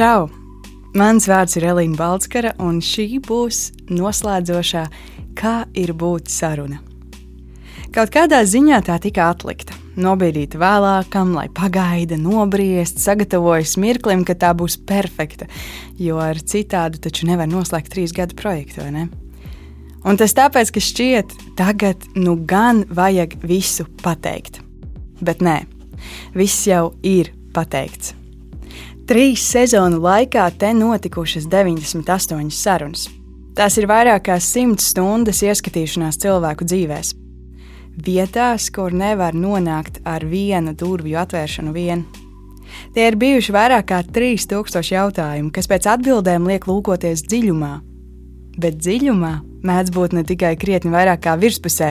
Čau! Mans vārds ir Elīna Balskara, un šī būs noslēdzošā, kā ir būt saruna. Kaut kādā ziņā tā tika atlikta, nobīdīta vēlākam, lai pagaida, nobriest, sagatavojas mirklim, ka tā būs perfekta, jo ar citādu taču nevar noslēgt trīs gadu projektu, vai ne? Un tas tāpēc, ka šķiet, tagad nu gan vajag visu pateikt. Bet nē, viss jau ir pateikts. Trīs sezonu laikā te notikušas 98 sarunas. Tās ir vairāk kā 100 stundas ieskatīšanās cilvēku dzīvēs. Vietās, kur nevar nonākt ar vienu durvju atvēršanu vien. Tie ir bijuši vairāk kā 3000 jautājumu, kas pēc atbildēm liek lūkoties dziļumā. Bet dziļumā mēdz būt ne tikai krietni vairāk kā virspusē.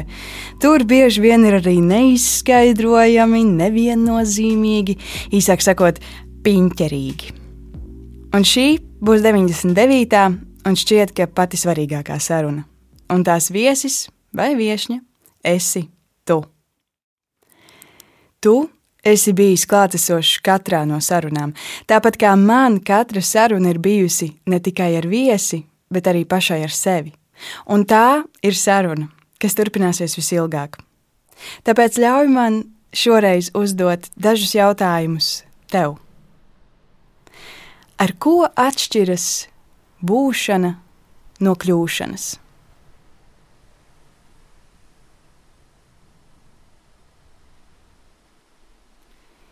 Tur bieži vien ir arī neizskaidrojami, neviennozīmīgi, īsāk sakot, piņķerīgi. Un šī būs 99. un šķiet, ka pati svarīgākā saruna. Un tās viesis vai viesņa esi tu. Tu esi bijis klātesošs katrā no sarunām, tāpat kā man katra saruna ir bijusi ne tikai ar viesi, bet arī pašai ar sevi. Un tā ir saruna, kas turpināsies visilgāk. Tāpēc ļauj man šoreiz uzdot dažus jautājumus tev. Ar ko atšķiras būšana no kļūšanas?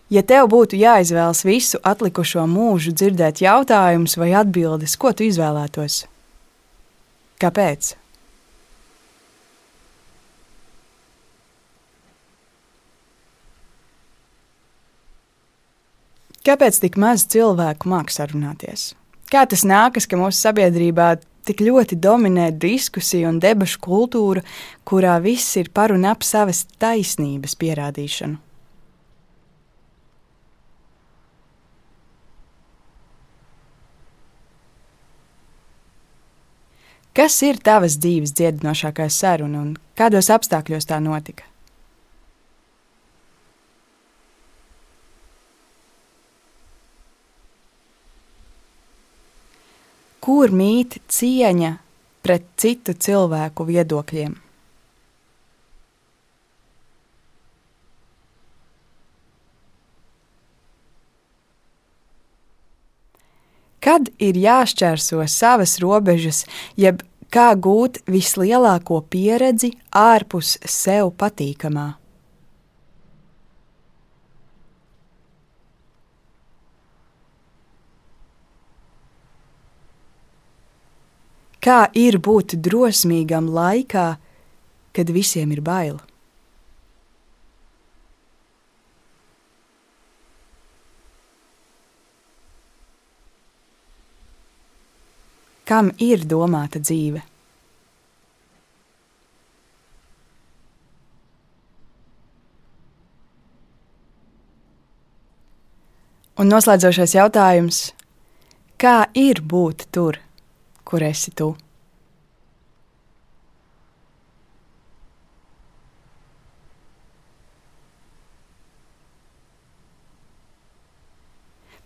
Ja tev būtu jāizvēlas visu atlikušo mūžu dzirdēt jautājumus vai atbildes, ko tu izvēlētos? Kāpēc? Kāpēc tik maz cilvēku māks sarunāties? Kā tas nākas, ka mūsu sabiedrībā tik ļoti dominē diskusija un debašu kultūra, kurā viss ir par un ap savas taisnības pierādīšanu? Kas ir tavas dzīves dziedinošākā saruna un kādos apstākļos tā notika? Kur mīt cieņa pret citu cilvēku viedokļiem. Kad ir jāšķērso savas robežas, jeb kā gūt vislielāko pieredzi ārpus sev patīkamā? Kā ir būt drosmīgam laikā, kad visiem ir bail? Kam ir domāta dzīve? Un noslēdzošais jautājums - kā ir būt tur? Kur esi tu.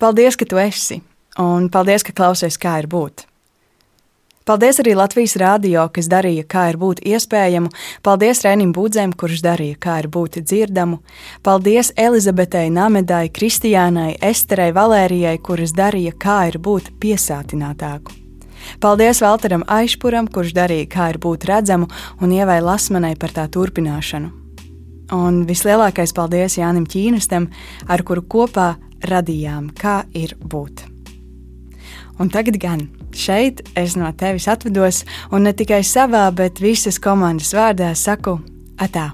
Paldies, ka tu esi, un paldies, ka klausies, kā ir būt. Paldies arī Latvijas rādio, kas darīja, kā ir būt iespējamu. Paldies Rēnim Būdzēm, kurš darīja, kā ir būt dzirdamu. Paldies Elizabetei Namedai, Kristiānai, Esterei Valērijai, kuras darīja, kā ir būt piesātinātāku. Paldies Valteram Aišpuram, kurš darīja, kā ir būt redzamu, un ievai Lasmanai par tā turpināšanu. Un vislielākais paldies Jānim Čīnestam, ar kuru kopā radījām, kā ir būt. Un tagad gan šeit es no tevis atvados, un ne tikai savā, bet visas komandas vārdā saku: Atā!